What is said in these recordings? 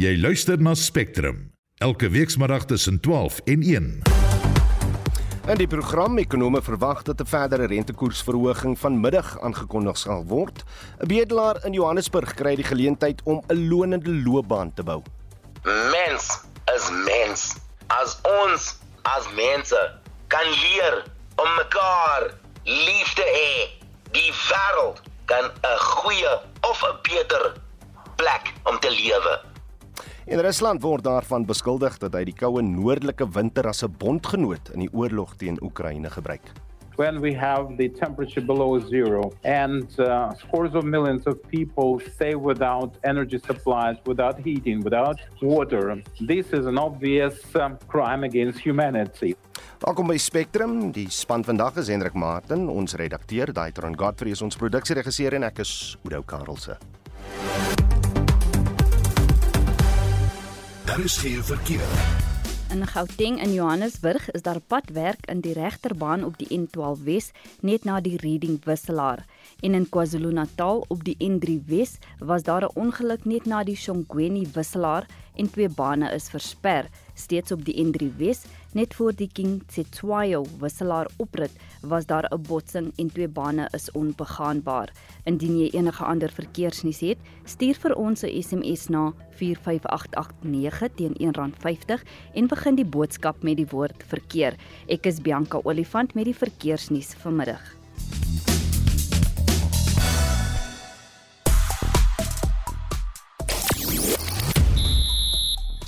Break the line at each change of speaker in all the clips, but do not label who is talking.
Jy luister na Spectrum elke weekmiddag tussen 12 en 1.
In die program ekonome verwag dat 'n verdere rentekoersverhoging vanmiddag aangekondig sal word. 'n Bedelaar in Johannesburg kry die geleentheid om 'n lonende loopbaan te bou.
Mens is mens. As ons as mense kan leer om mekaar lief te hê, die wêreld kan 'n goeie of 'n beter plek om te lewe.
In Rusland word daarvan beskuldig dat hy die koue noordelike winter as 'n bondgenoot in die oorlog teen Oekraïne gebruik.
When we have the temperature below zero and uh, scores of millions of people stay without energy supplies, without heating, without water, this is an obvious um, crime against humanity.
Welkom by Spectrum. Die span vandag is Hendrik Martin, ons redakteur, Daitron Godfrey is ons produksieregisseur en ek is Oudo Karelse.
Daar is geen verkeer.
In Gauteng in Johannesburg is daar padwerk in die regterbaan op die N12 Wes net na die Reading wisselaar en in KwaZulu-Natal op die N3 Wes was daar 'n ongeluk net na die Shongweni wisselaar en twee bane is versper steeds op die N3 Wes net voor die King Tsetwayo wisselaar oprit was daar 'n botsing en twee bane is onbegaanbaar. Indien jy enige ander verkeersnuus het, stuur vir ons 'n SMS na 45889 teen R1.50 en begin die boodskap met die woord verkeer. Ek is Bianca Olifant met die verkeersnuus vanmiddag.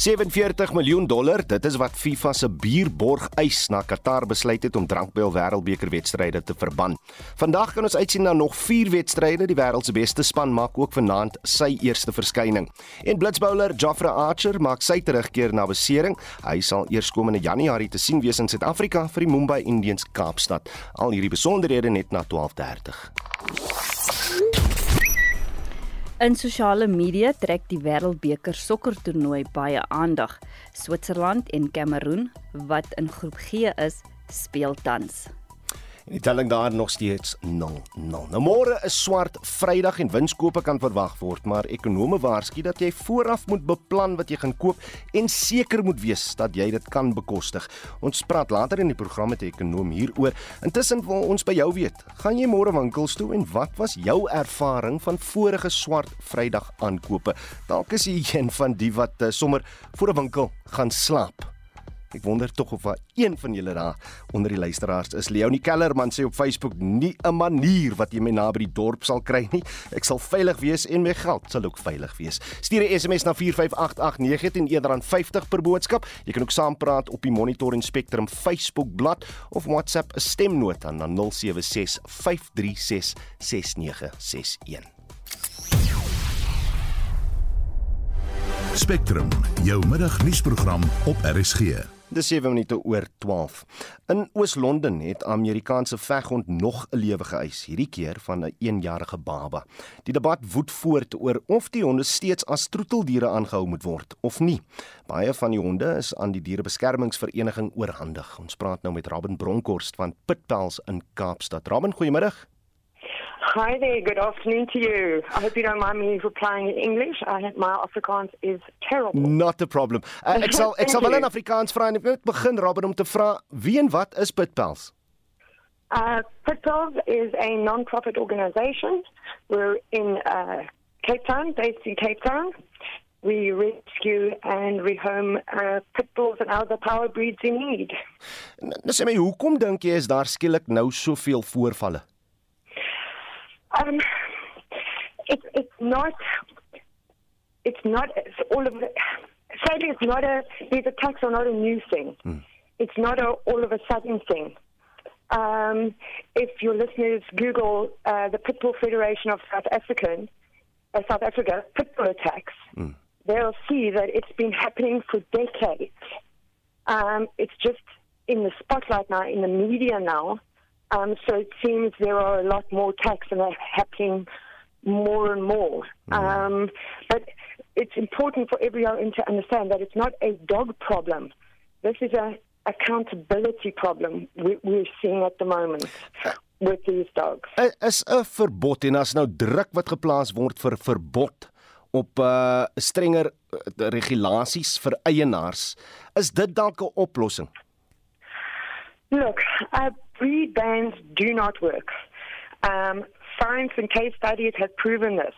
47 miljoen dollar, dit is wat FIFA se bierborg eis na Qatar besluit het om drankbel wêreldbekerwedstryde te verban. Vandag kan ons uitsien na nog 4 wedstryde. Die wêreld se beste span maak ook vanaand sy eerste verskyning. En blitsbouler Jofre Archer maak sy terugkeer na besering. Hy sal eers komende Januarie te sien wees in Suid-Afrika vir die Mumbai Indians Kaapstad. Al hierdie besonderhede net na 12:30.
In sosiale media trek die Wêreldbeker sokkertoernooi baie aandag. Switserland en Kameroen, wat in groep G is, speel tans.
En die telling daar nog steeds 0-0. Nou môre is swart Vrydag en winskoope kan verwag word, maar ekonome waarsku dat jy vooraf moet beplan wat jy gaan koop en seker moet wees dat jy dit kan bekostig. Ons praat later in die program met 'n ekonom hieroor. Intussen wil ons by jou weet, gaan jy môre winkels toe en wat was jou ervaring van vorige swart Vrydag aankope? Dalk is jy een van die wat uh, sommer voor 'n winkel gaan slaap. Ek wonder tog of daar een van julle daar onder die luisteraars is. Leonie Kellerman sê op Facebook nie 'n manier wat jy my na by die dorp sal kry nie. Ek sal veilig wees en my geld sal ook veilig wees. Stuur 'n SMS na 45889 teen R1.50 per boodskap. Jy kan ook saampraat op die Monitor en Spectrum Facebook bladsy of WhatsApp 'n stemnota na 076 536 6961.
Spectrum, jou middagnuusprogram op RSG.
Dis 7 minute oor 12. In Oos-London het Amerikaanse veghond nog 'n lewe geëis, hierdie keer van 'n 1-jarige baba. Die debat woed voort oor of die honde steeds as troeteldiere aangehou moet word of nie. Baie van die honde is aan die dierebeskermingsvereniging oorhandig. Ons praat nou met Robin Bronkhorst van Pitpels in Kaapstad. Robin, goeiemôre.
Hi there, good afternoon to you. I hope you don't mind me replying in English. I, my Afrikaans is terrible.
Not a problem. Uh, ek sal ek sal wel in Afrikaans vra en ek moet begin Robin om te vra wie en wat is Pitpels?
Uh, Pitpels is a non-profit organization. We're in uh, Cape Town, based in Cape Town. We rescue and rehome uh, pit bulls and other power breeds in need.
Nou sê my, hoekom dink jy is daar skielik nou soveel voorvalle?
Um, it, it's not. It's not it's all of it. Sadly, it's not a. These attacks are not a new thing. Mm. It's not a all of a sudden thing. Um, if your listeners Google uh, the Pitbull Federation of South African, uh, South Africa pitbull attacks, mm. they'll see that it's been happening for decades. Um, it's just in the spotlight now, in the media now. Um, so it seems there are a lot more attacks and they're happening more and more. Mm. Um, but it's important for everyone to understand that it's not a dog problem. This is a accountability problem we, we're seeing at the moment with these dogs.
Is 'n verbod en as nou druk wat geplaas word vir verbod op uh, strenger uh, regulasies vir eienaars. Is dit dalk 'n oplossing?
Look, uh, breed bans do not work. Um, science and case studies have proven this.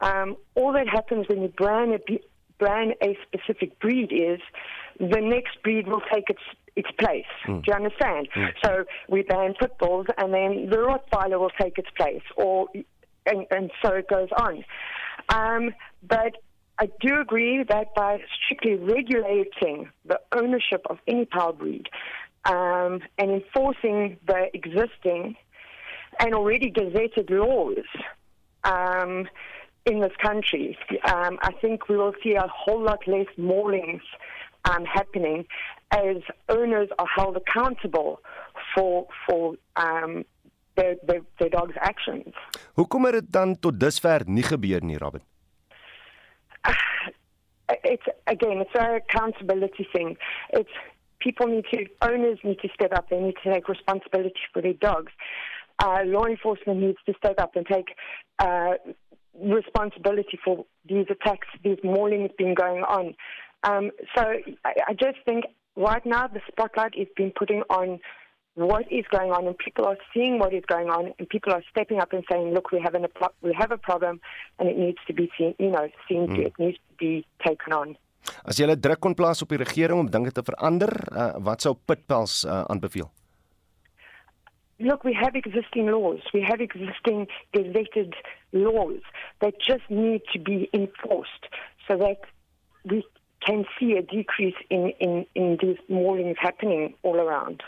Um, all that happens when you brand a, brand a specific breed is the next breed will take its its place. Mm. Do you understand? Mm. So we ban pit bulls, and then the Rottweiler will take its place, or and, and so it goes on. Um, but I do agree that by strictly regulating the ownership of any power breed um, and enforcing the existing and already gazetted laws um, in this country, um, I think we will see a whole lot less maulings um, happening as owners are held accountable for for um, their, their, their dog's actions.
Hoekom het dit dan tot dusver nie gebeur nie, Robin?
Uh, it's again, it's a accountability thing. It's people need to owners need to step up. They need to take responsibility for their dogs. Uh, law enforcement needs to step up and take uh, responsibility for these attacks, these maulings being going on. Um, so I, I just think right now the spotlight is being putting on what is going on, and people are seeing what is going on, and people are stepping up and saying, "Look, we have an we have a problem, and it needs to be seen. You know, seen mm. to. It needs to be taken on."
As jy 'n druk kon plaas op die regering om dinge te verander, uh, wat sou Pitpels uh, aanbeveel?
Look, we have existing laws. We have existing gazetted laws that just need to be enforced so that we can see a decrease in in in these maulings happening all around.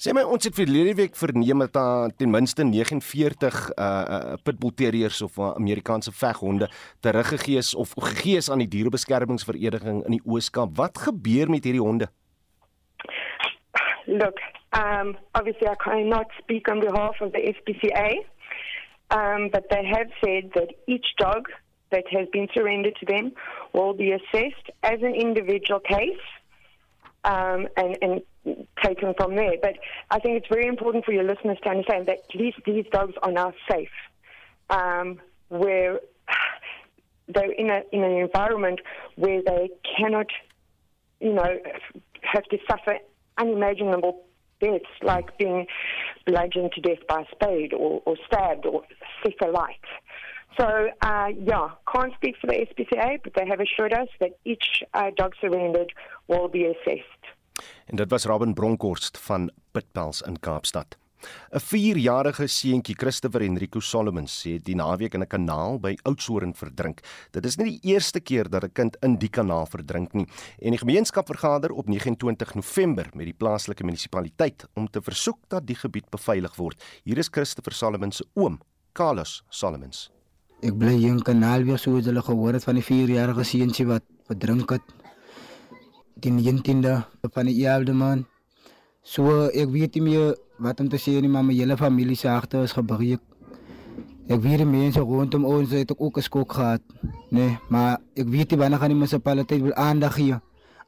Sê my ons het verlede week verneem dat daar ten minste 49 uh uh pitbull terriers of uh, Amerikaanse veghonde teruggegee is of gegee is aan die dierebeskermingsvereniging in die Ooskaap. Wat gebeur met hierdie honde?
Look, um obviously I cannot speak on behalf of the SPCA. Um but they have said that each dog that has been surrendered to them will be assessed as an individual case. Um, and, and taken from there. But I think it's very important for your listeners to understand that at least these dogs are now safe, um, where they're in, a, in an environment where they cannot, you know, have to suffer unimaginable deaths like being bludgeoned to death by a spade or, or stabbed or set alight. So, uh, yeah, can't speak for the SPCA, but they have assured us that each uh, dog surrendered will be assessed.
En dit was Robin Bronkhorst van Pitpels in Kaapstad. 'n 4-jarige seentjie, Christopher Enrico Solomons, het die naweek in 'n kanaal by Oudtshoorn verdrink. Dit is nie die eerste keer dat 'n kind in die kanaal verdrink nie. En die gemeenskap vergader op 29 November met die plaaslike munisipaliteit om te versoek dat die gebied beveilig word. Hier is Christopher Solomons se oom, Carlos Solomons.
Ek bly hier in kanaal weer soos hulle gehoor het van die 4-jarige seentjie wat verdrink het die 19de van die 11de maand. So ek weet nie meer wat om te sê nie, maar my hele familie se harte is gebreek. Ek weet die mense rondom ons het ook 'n skok gehad, nee, maar ek weet nie wanneer gaan die munisipaliteit wil aandag gee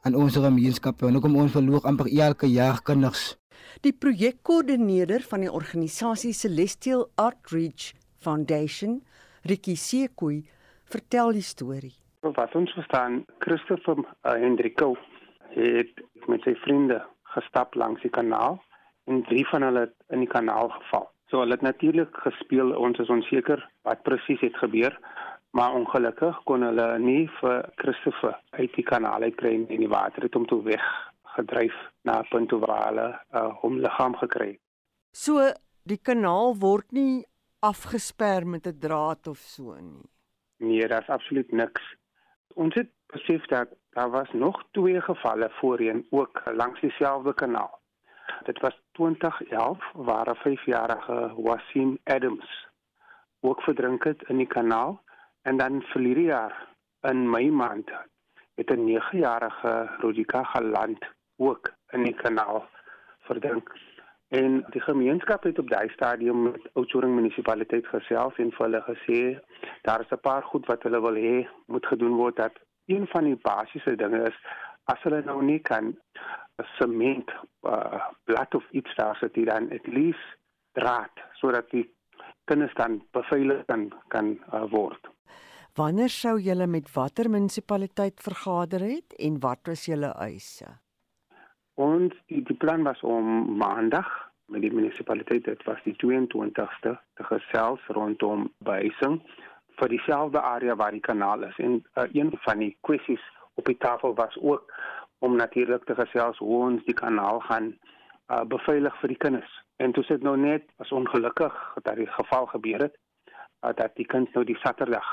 aan ons gemeenskap en hoekom ons verloor amper elke jaar kinders.
Die projekkoördineerder van die organisasie Celestial Outreach Foundation, Ricky Sekoe, vertel die storie.
Wat ons verstaan, Christopher uh, Hendrikou het met sy vriende gestap langs die kanaal en drie van hulle het in die kanaal geval. So hulle het natuurlik gespeel, ons is onseker wat presies het gebeur, maar ongelukkig kon hulle nie vir Christopher uit die kanaal uitkry en die water het hom toe weg gedryf na punt waar hulle uh, hom liggaam gekry.
So die kanaal word nie afgesper met 'n draad of so nie.
Nee, daar's absoluut niks. Ons het besef dat daar was nog twee gevalle voorheen ook langs dieselfde kanaal. Dit was 2011 waar 'n 5-jarige Wasim Adams ook verdrink het in die kanaal en dan verlede jaar in Mei maand het 'n 9-jarige Rodika geland ook in die kanaal verdrink. En die gemeenskap het op daai stadium met Oudtshoorn munisipaliteit gesels en vir hulle gesê daar is 'n paar goed wat hulle wil hê moet gedoen word dat een van die basiese dinge is as hulle nou nie kan sement uh, blad of iets daar sit die dan at least draad sodat die kinders dan beveilig kan kan uh, word.
Wanneer sou julle met watter munisipaliteit vergader het en wat was julle eise?
Ons die, die plan was om maandag met die munisipaliteit dit was die 22ste te gesels rondom behuising vir dieselfde area waar die kanaal is. En uh, een van die kwessies op die tafel was ook om natuurlik te gesels hoe ons die kanaal gaan uh, beveilig vir die kinders. En toe sit nou net was ongelukkig dat die geval gebeur het uh, dat die kinders nou die Saterdag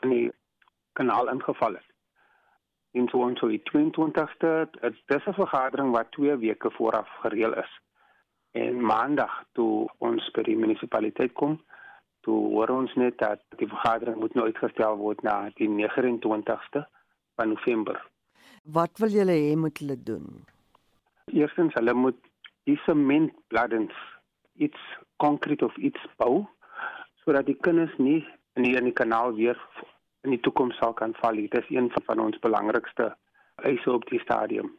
in die kanaal ingeval het. En so ons so die 22ste dis 'n vergadering wat 2 weke vooraf gereël is. En maandag toe ons by die munisipaliteit kom toe hoor ons net dat die vergadering moet nou uitgestel word na die 29ste van November.
Wat wil julle hê moet hulle doen?
Eerstens hulle moet die sementbladdens iets konkreet of iets bou sodat die kinders nie in die, in die kanaal weer in die toekoms sal kan val. Dit is een van ons belangrikste eise op die stadium.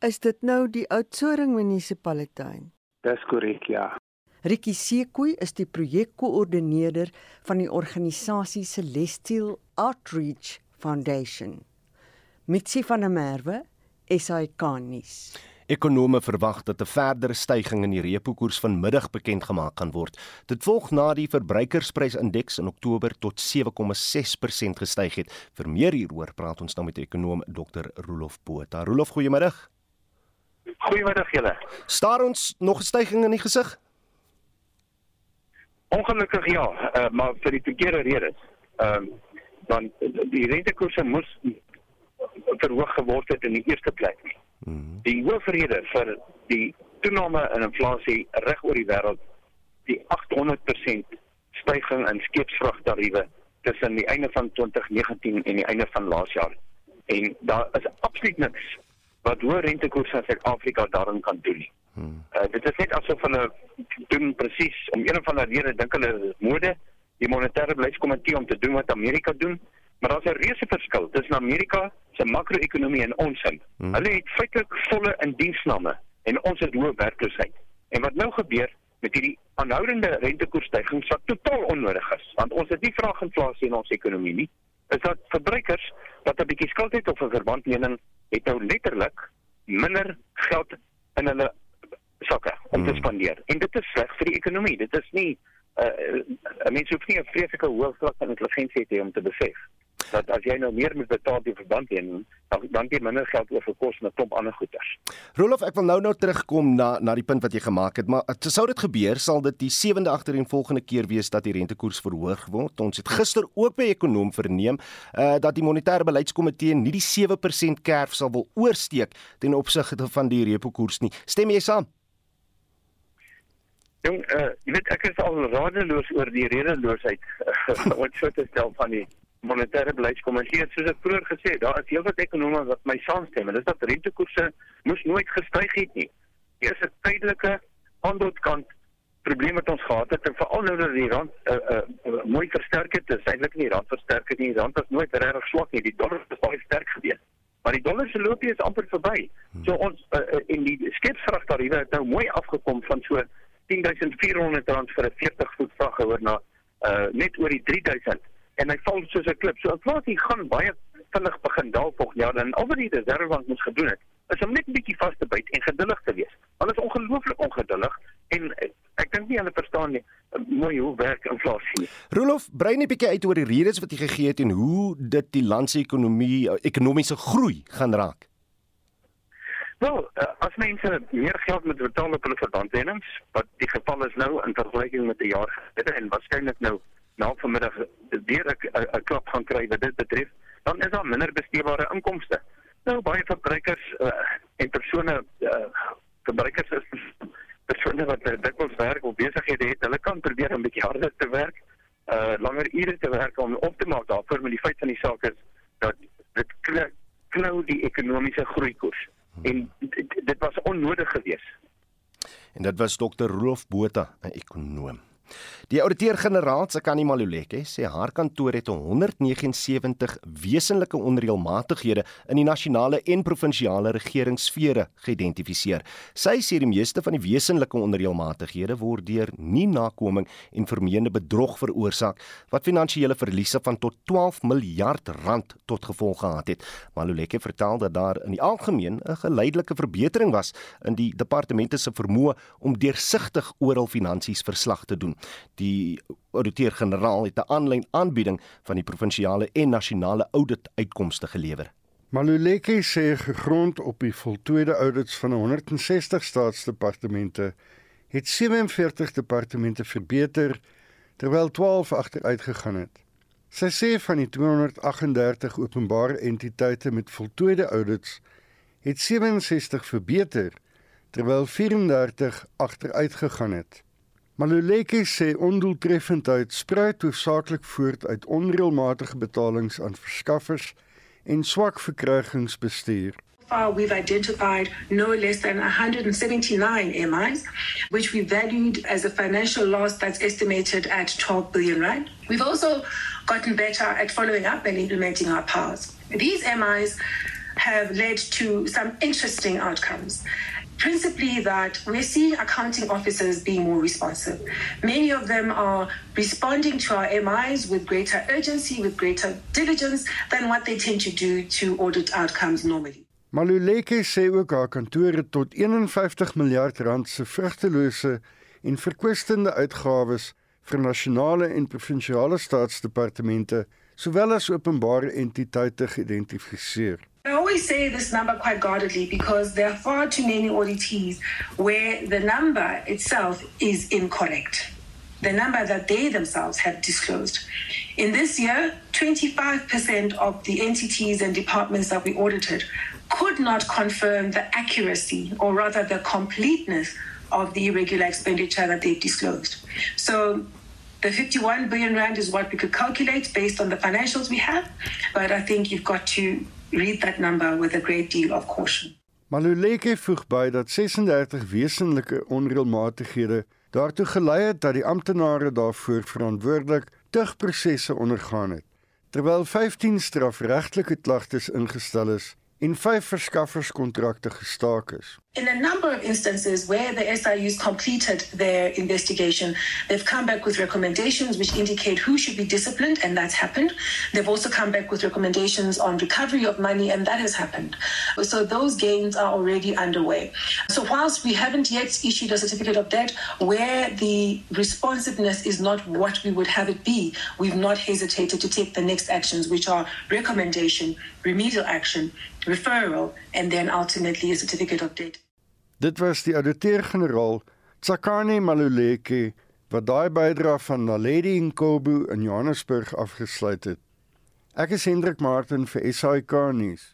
Is dit nou die Oudtshoorn munisipaliteit?
Dis korrek, ja.
Ricky Sekoe is die projekkoördineerder van die organisasie Celestial Outreach Foundation. Mitsi van der Merwe, SAK nuus.
Ekonome verwag dat 'n verdere stygings in die repo koers vanmiddag bekend gemaak kan word. Dit volg na die verbruikersprysindeks in Oktober tot 7,6% gestyg het. Vir meer hieroor praat ons nou met ekonom Dr. Rolof Botha. Rolof, goeiemiddag.
Goeiemiddag julle.
Staar ons nog 'n stygings in die gesig?
Ongelukkig ja, uh, maar vir die verkeerde redes. Ehm uh, dan die rentekoerse moes verhoog geword het in die eerste plek. Mhm. Die hoofrede vir die toename in inflasie reg oor die wêreld, die 800% stygings in skeepsvragtariewe tussen die einde van 2019 en die einde van laas jaar. En daar is absoluut niks wat hoë rentekoerse in Suid-Afrika daarin kan doen nie. Hmm. Uh, dit is net asof hulle doen presies om een of ander rede dink hulle is mode die monetêre beleidskomitee om te doen wat Amerika doen, maar daar's 'n reuse verskil tussen Amerika se makro-ekonomie en ons. Hmm. Hulle het feitelik volle indiensname en ons het hoë werkloosheid. En wat nou gebeur met hierdie aanhoudende rentekoersstygings wat totaal onnodig is, want ons het nie vraaginflasie in ons ekonomie nie, is dat verbruikers wat 'n bietjie skuld het of 'n verbandlening het nou letterlik minder geld in hulle sakke om te hmm. spandeer. En dit is sleg vir die ekonomie. Dit is nie uh, uh mense hoef nie 'n vreeslike hoë vlak van intelligensie te hê om te besef dat as jy nou meer moet betaal die verband en dan dan jy minder geld oor vir kos en 'n klomp ander goederes.
Rolof, ek wil nou nou terugkom na na die punt wat jy gemaak het, maar sou dit gebeur, sal dit die sewende agtereen volgende keer wees dat die rentekoers verhoog word. Ons het gister ook by ekonom verneem uh dat die monetêre beleidskomitee nie die 7% kerf sal wil oorsteek ten opsigte van die repo koers nie. Stem jy saam?
Jong, uh, jy weet ek is al radeloos oor die redeloosheid wat so te stel van die monetêre beleidskomitee. Soos ek vroeër gesê het, daar is heelwat ekonome wat my saamstem en dis dat rentekoerse moes nooit gestyg het nie. Hier is 'n tydelike aanbodkant probleem wat ons gehad het en veral nou dat die rand uh, uh, uh, mooi versterk het. Dis eintlik nie die rand versterk het nie. Die rand is nooit regtig swak nie. Die dollar is baie sterk gewees. Maar die dollar se loopie is amper verby. So ons uh, uh, in die skepsvragtariewe het nou mooi afgekom van so 10400 rand vir 'n 40 voet vraghouer na uh net oor die 3000 en hy val soos 'n klip. So inflasie gaan baie vinnig begin daal volgende jaar en al wat die reservebank moet gedoen het is om net 'n bietjie vas te byt en geduldig te wees. Hulle is ongelooflik ongeduldig en ek, ek dink nie hulle verstaan nie uh, mooi hoe werk inflasie.
Rolof, brei net 'n bietjie uit oor die redes wat jy gegee het en hoe dit die land se ekonomie ekonomiese groei gaan raak.
Wel, uh, as mense meer geld moet betaal op hulle verbandlenings, wat die geval is nou in vergelyking met 'n jaar gelede en waarskynlik nou na vanmiddag weer 'n klap gaan kry wat dit betref, dan is daar minder besteedbare inkomste. Nou baie verbruikers uh, en persone uh, verbruikers is persone wat uh, dikwels werk of besighede het, hulle kan probeer 'n bietjie harder te werk, uh langer ure te werk om op te maak daarvoor, maar die feit van die saak is dat dit klou die ekonomiese groeikoers en dit, dit was onnodig geweest.
En dit was dokter Rolf Botha, 'n ekonoom. Die ouditeur-generaal, Tsakani Maluleke, sê haar kantoor het 179 wesenlike onreëlmatighede in die nasionale en provinsiale regeringssfere geïdentifiseer. Sy sê die meeste van die wesenlike onreëlmatighede word deur nie nakoming en vermeende bedrog veroorsaak wat finansiële verliese van tot 12 miljard rand tot gevolg gehad het. Maluleke vertel dat daar in die algemeen 'n geleidelike verbetering was in die departemente se vermoë om deursigtig oral finansies verslag te doen. Die ouditeur-generaal het 'n aanlyn aanbieding van die provinsiale en nasionale audit uitkomste gelewer.
Maluleke sê gegrond op die voltooide audits van 160 staatsdepartemente het 47 departemente verbeter terwyl 12 agteruit gegaan het. Sy sê van die 238 openbare entiteite met voltooide audits het 67 verbeter terwyl 34 agteruit gegaan het. Maluleke sê ondoeltreffendheid spruit hoofsaaklik voort uit onreëlmatige betalings aan verskaffers en swak verkrygingsbestuur.
far, we've identified no less than 179 MIs, which we valued as a financial loss that's estimated at 12 billion rand. We've also gotten better at following up and implementing our powers. These MIs have led to some interesting outcomes. Principally, that we're seeing accounting officers being more responsive. Many of them are responding to our MIs with greater urgency, with greater diligence than what they tend to do to audit outcomes normally.
Maluleke sê ook haar kantoor het tot 51 miljard rand se vrugtelose en verkwistende uitgawes vir nasionale en provinsiale staatsdepartemente sowel as openbare entiteite geïdentifiseer.
I always say this number quite guardedly because there are far too many auditees where the number itself is incorrect. The number that they themselves have disclosed. In this year, 25% of the entities and departments that we audited could not confirm the accuracy or rather the completeness of the irregular expenditure that they've disclosed. So the 51 billion rand is what we could calculate based on the financials we have, but I think you've got to read that number with a great deal of caution.
Maluleke voeg by dat 36 wesenlike onreëlmatighede daartoe gelei het dat die amptenare daarvoor verantwoordelik tugprosesse ondergaan het, terwyl 15 strafregtelike klagtes ingestel is en 5 verskafferskontrakte gestaak is.
In a number of instances where the SIUs completed their investigation, they've come back with recommendations which indicate who should be disciplined, and that's happened. They've also come back with recommendations on recovery of money, and that has happened. So those gains are already underway. So, whilst we haven't yet issued a certificate of debt where the responsiveness is not what we would have it be, we've not hesitated to take the next actions, which are recommendation, remedial action, referral, and then ultimately a certificate of debt.
Dit was die ouditeur-generaal Tsakani Maluleke wat daai bydra van Naledi Nkobo in Johannesburg afgesluit het. Ek is Hendrik Martin vir SAK nuus.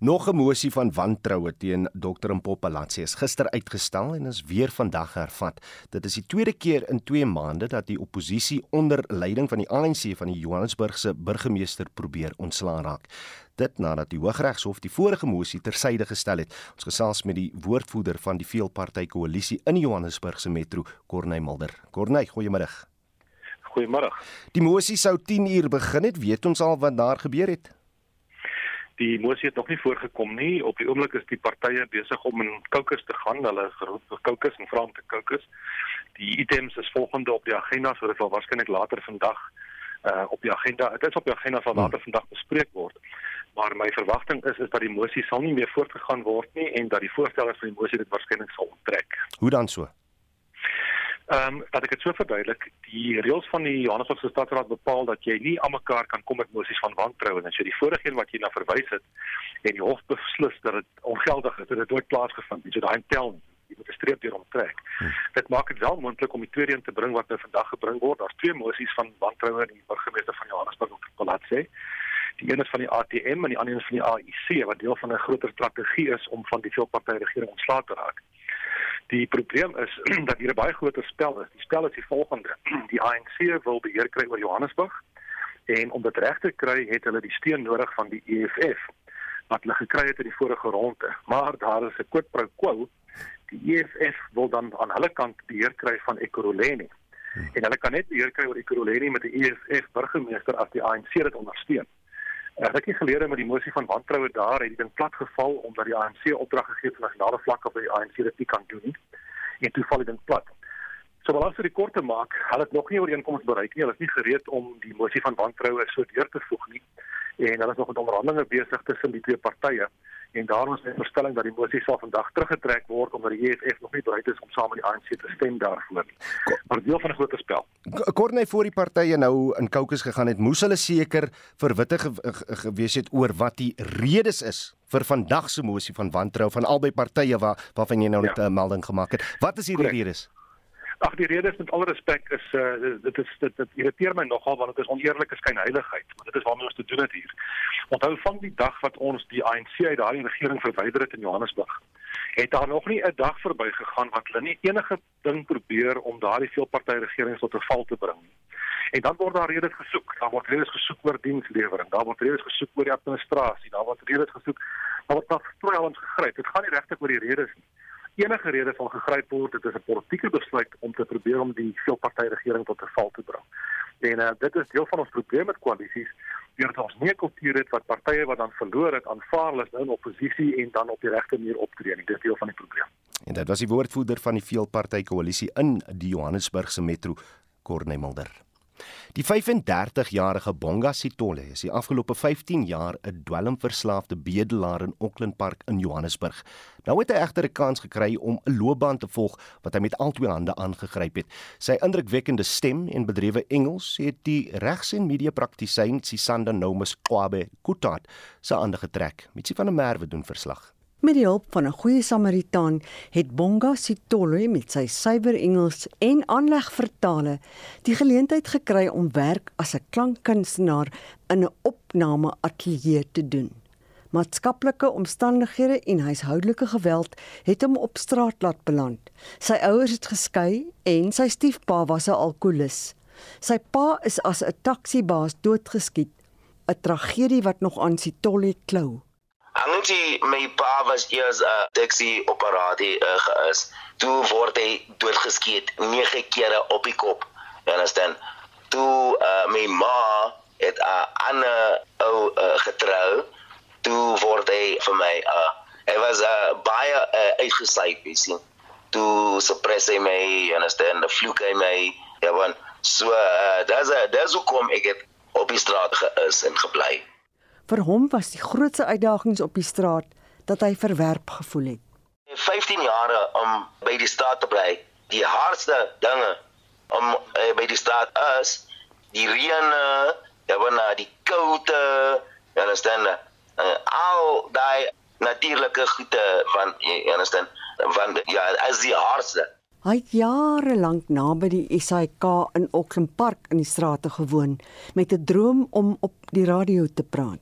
Nog 'n mosie van wantroue teen Dr Mpopalatsi is gister uitgestel en is weer vandag hervat. Dit is die tweede keer in 2 maande dat die oppositie onder leiding van die ANC van die Johannesburgse burgemeester probeer ontslaan raak. Dit nadat die Hooggeregshof die vorige mosie tersyde gestel het. Ons gesels met die woordvoerder van die veelparty koalisie in die Johannesburgse metro, Corneil Mulder. Corneil, goeiemôre.
Goeiemôre.
Die mosie sou 10 uur begin het. Weet ons al wat daar gebeur het?
Die mosie het nog nie voorgekom nie. Op die oomblik is die partye besig om in kokes te gaan. Hulle geroep vir kokes en vra om te kokes. Die items is volgende op die agenda, so dit sal waarskynlik later vandag uh op die agenda. Dit is op die agenda sal later vandag bespreek word. Maar my verwagting is is dat die mosie sal nie meer voortgegaan word nie en dat die voorstellers van die mosie dit waarskynlik sal onttrek.
Hoe dan so?
Ehm um, dat ek dit so verduidelik, die reëls van die Johannesburgse Stadsraad bepaal dat jy nie almekaar kan kom met mosies van wantroue en so die vorige een wat jy na verwys het en die hof beslis dat dit ongeldig is, dat dit nooit plaasgevind het. So daai tel nie. Jy moet 'n streep deur omtrek. Hmm. Dit maak dit wel moontlik om die tweede een te bring wat nou vandag gebring word. Daar's twee mosies van wantroue in die burgemeester van Johannesburg op Palatse. Die een is van die ATM en die ander is van die AIC wat deel van 'n groter strategie is om van die veelpartytjie regering ontslae te raak. Die probleem is dat hier 'n baie groter spel is. Die spel is die volgende. Die ANC wil beheer kry oor Johannesburg en om dit reg te kry, het hulle die steun nodig van die EFF wat hulle gekry het in die vorige ronde. Maar daar is 'n quid pro quo. Die EFF wil dan aan hulle kant beheer kry van Ekurhuleni. Hmm. En hulle kan net weer kry oor Ekurhuleni met die EFF burgemeester as die ANC dit ondersteun. Ek het gelede met die mosie van wantroue daar het dit in plat geval omdat die ANC opdrag gegee het op nasionale vlak op die ANC dit nie kan doen nie. En toe val dit in plat. So wel as vir die kort te maak, hulle het nog nie ooreenkoms bereik nie. Hulle is nie gereed om die mosie van wantroue so deur te voeg nie. En hulle is nog met onderhandelinge besig tussen die twee partye en daarom is die voorstelling dat die mosie sal vandag teruggetrek word omdat die EFF nog nie bereid is om saam met die ANC te stem daarvoor nie. Maar deel van 'n groter spel.
Kortney voor die partye nou in Caucus gegaan het, moes hulle seker ge gewees het oor wat die redes is vir vandag se mosie van wantrou van albei partye waar waarvan jy nou net 'n ja. uh, melding gemaak het. Wat is hierdie redes?
Ag die rede is met alle respek is uh dit is dit dit irriteer my nogal want dit is oneerlike skynheiligheid want dit is waarmee ons te doen het hier. Onthou van die dag wat ons die ANC uit daardie regering verwyder het in Johannesburg. Het daar nog nie 'n dag verby gegaan wat hulle nie enige ding probeer om daardie veelparty regering tot 'n val te bring nie. En dan word daar redes gesoek. Daar word redes gesoek oor dienslewering, daar word redes gesoek oor die administrasie, daar word redes gesoek. Daar word daar strooi gegryp. Dit gaan nie regtig oor die redes nie enige rede sal gegryp word dit is 'n politieke besluit om te probeer om die veelparty regering tot 'n val te bring. En uh, dit is deel van ons probleem met koalisies deur ons nie 'n kultuur het wat partye wat dan verloor het aanvaar hulle is nou in oppositie en dan op die regte manier optree nie. Dit is deel van die probleem.
En dit was die woordvoerder van die veelparty koalisie in die Johannesburgse metro Corne Mulder. Die 35-jarige Bonga Sitole is die afgelope 15 jaar 'n dwelmverslaafde bedelaar in Auckland Park in Johannesburg. Nou het hy egter 'n kans gekry om 'n loopbaan te volg wat hy met albei hande aangegryp het. Sy indrukwekkende stem en bedrewe Engels het die regs- en media-praktisyn Sisanda Nomus Kwabe Kutat se aangetrek. Mitsi van der Merwe doen verslag.
Met die hulp van 'n goeie Samaritaan het Bonga Sitolo met sy suiwer Engels en aanleg vertale die geleentheid gekry om werk as 'n klankkunstenaar in 'n opname ateljee te doen. Maatskaplike omstandighede en huishoudelike geweld het hom op straat laat beland. Sy ouers het geskei en sy stiefpa was 'n alkolikus. Sy pa is as 'n taksibaas doodgeskiet, 'n tragedie wat nog aan Sitolo klou.
Angie my pa was eers 'n uh, taxi operator uh, geis. Toe word hy doodgeskiet 9 kere op die kop. Understand? Toe uh, my ma het 'n uh, ander ou uh, getrou. Toe word hy vir my uh, hy was 'n uh, baie uh, uitgesyp, jy sien. Toe suppress hy my, understand? Die vloek hy my. Ja, want so uh, daar's daar's hoekom ek het op die straat geis en gebly.
Vir hom was die grootste uitdagings op die straat dat hy verwerp gevoel het.
15 jare om by die straat te bly. Die hardste dinge om uh, by die straat is die reën, ja, wanneer uh, die koue, jy verstaan, uh, al daai natuurlike goede van jy verstaan, van ja, as die hardste.
Hy het jare lank naby die SAK in Auckland Park in die strate gewoon met 'n droom om op die radio te praat.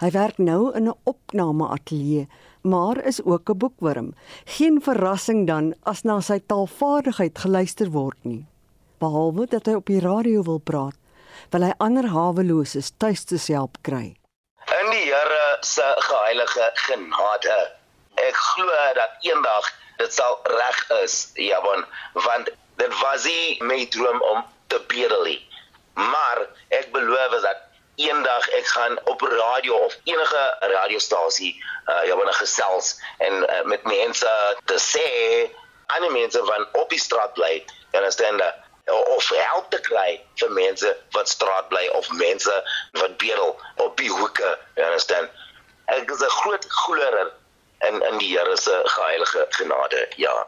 Hy werk nou in 'n opname ateljee, maar is ook 'n boekwurm. Geen verrassing dan as na sy taalvaardigheid geluister word nie. Behalwe dat hy op die radio wil praat, wil hy ander haweloses tuis te help kry.
In die Here se heilige genade. Ek glo dat eendag dit sal reg is, ja, want, want dit was nie my droom om te bedel nie. Maar ek beloof dat eendag ek gaan op radio of enige radiostasie uh ja wanneer gesels en uh, met mense te sê ander mense van op die straat bly understand of help te kry vir mense wat straat bly of mense wat bedel op die hoeke understand. Ek is 'n groot glouer in in die Here se heilige genade ja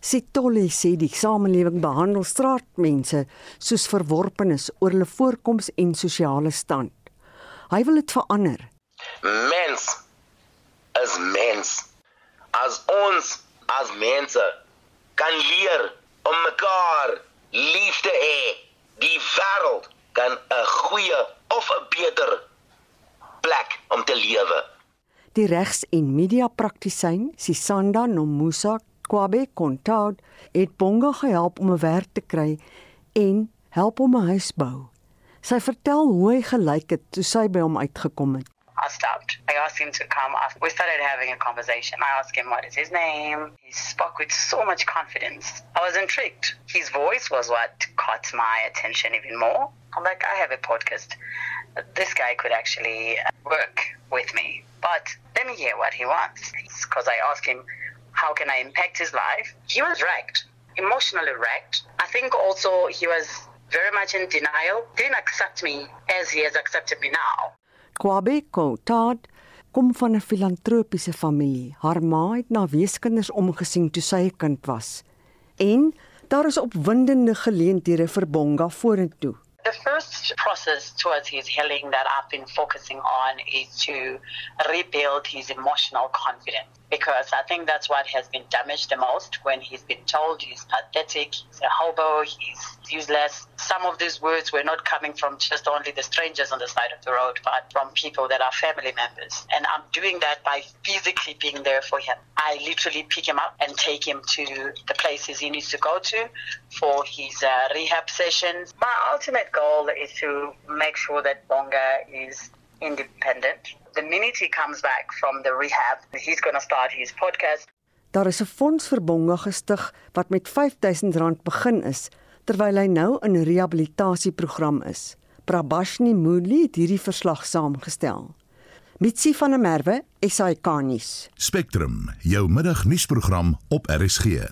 Sitole sê die samelewing behandel straatmense soos verworpenes oor hulle voorkoms en sosiale stand. Hy wil dit verander.
Mens is mens. As ons as mense kan leer om mekaar lief te hê, die wêreld kan 'n goeie of 'n beter plek om te lewe.
Die regs- en media-praktisyn Sisanda Nomusa Kwabe Kontaud het Bonga gehelp om 'n werk te kry en help hom 'n huis bou. Sy vertel hoe hy gelyk het toe sy by hom uitgekom het.
I stopped. I asked him to come. We started having a conversation. I asked him what is his name. He spoke with so much confidence. I was intrigued. His voice was what caught my attention even more. I'm like, I have a podcast. This guy could actually uh, work with me. But let me hear what he wants. Because I asked him, how can I impact his life? He was wrecked, emotionally wrecked. I think also he was very much in denial, didn't accept me as he has accepted me now.
Kwabe Kotad kom van 'n filantropiese familie. Haar ma het na weeskinders omgesien toe sy 'n kind was. En daar is opwindende geleenthede vir Bonga vorentoe.
The first process towards his healing that I've been focusing on is to rebuild his emotional confidence because I think that's what has been damaged the most when he's been told he's pathetic, he's a hobo, he's useless. Some of these words were not coming from just only the strangers on the side of the road, but from people that are family members. And I'm doing that by physically being there for him. I literally pick him up and take him to the places he needs to go to for his uh, rehab sessions. My ultimate goal is to make sure that Bonga is independent. The minute he comes back from the rehab, he's going to start his podcast.
Daar is 'n fonds vir Bonga gestig wat met R5000 begin is terwyl hy nou in 'n rehabilitasieprogram is. Prabashni Muli het hierdie verslag saamgestel. Mitsi van der Merwe, SAK-nuus.
Spectrum, jou middagnuusprogram op RSG